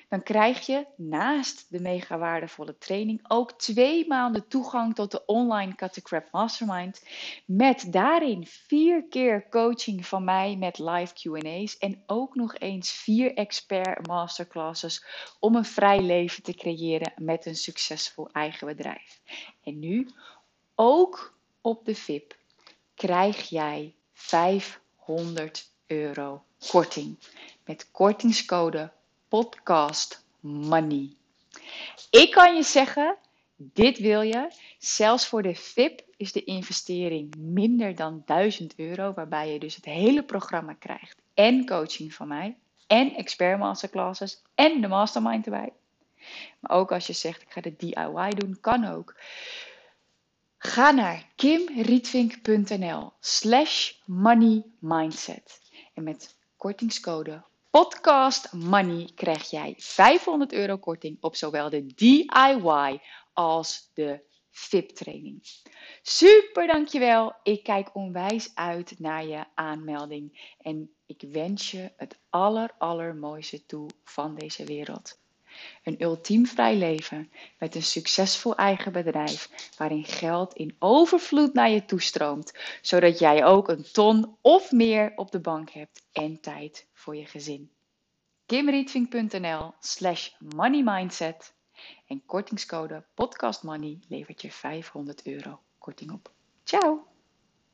dan krijg je naast de mega waardevolle training ook twee maanden toegang tot de online Cut the Crap Mastermind. Met daarin vier keer coaching van mij met live QA's. En ook nog eens vier expert masterclasses om een vrij leven te creëren met een succesvol eigen bedrijf. En nu ook op de VIP krijg jij 500 euro korting. Met kortingscode podcast money. Ik kan je zeggen, dit wil je. Zelfs voor de VIP is de investering minder dan 1000 euro, waarbij je dus het hele programma krijgt. En coaching van mij, en expert masterclasses, en de mastermind erbij. Maar ook als je zegt, ik ga de DIY doen, kan ook. Ga naar kimrietvink.nl slash money mindset. En met kortingscode podcast money krijg jij 500 euro korting op zowel de DIY als de VIP training. Super dankjewel. Ik kijk onwijs uit naar je aanmelding en ik wens je het aller allermooiste toe van deze wereld. Een ultiem vrij leven met een succesvol eigen bedrijf waarin geld in overvloed naar je toestroomt, zodat jij ook een ton of meer op de bank hebt en tijd voor je gezin. kimrietvink.nl slash moneymindset en kortingscode podcastmoney levert je 500 euro korting op. Ciao!